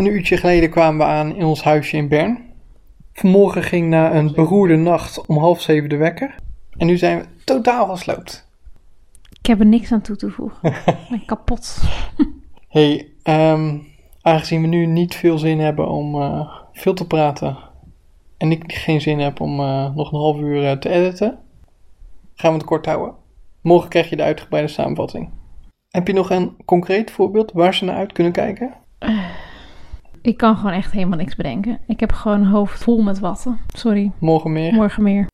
Een uurtje geleden kwamen we aan in ons huisje in Bern. Vanmorgen ging na een beroerde nacht om half zeven de wekker. En nu zijn we totaal gesloopt. Ik heb er niks aan toe te voegen. Ik ben kapot. hey, ehm, aangezien we nu niet veel zin hebben om eh, veel te praten. En ik geen zin heb om eh, nog een half uur eh, te editen. Gaan we het kort houden. Morgen krijg je de uitgebreide samenvatting. Heb je nog een concreet voorbeeld waar ze naar uit kunnen kijken? Ik kan gewoon echt helemaal niks bedenken. Ik heb gewoon een hoofd vol met watten. Sorry. Morgen meer. Morgen meer.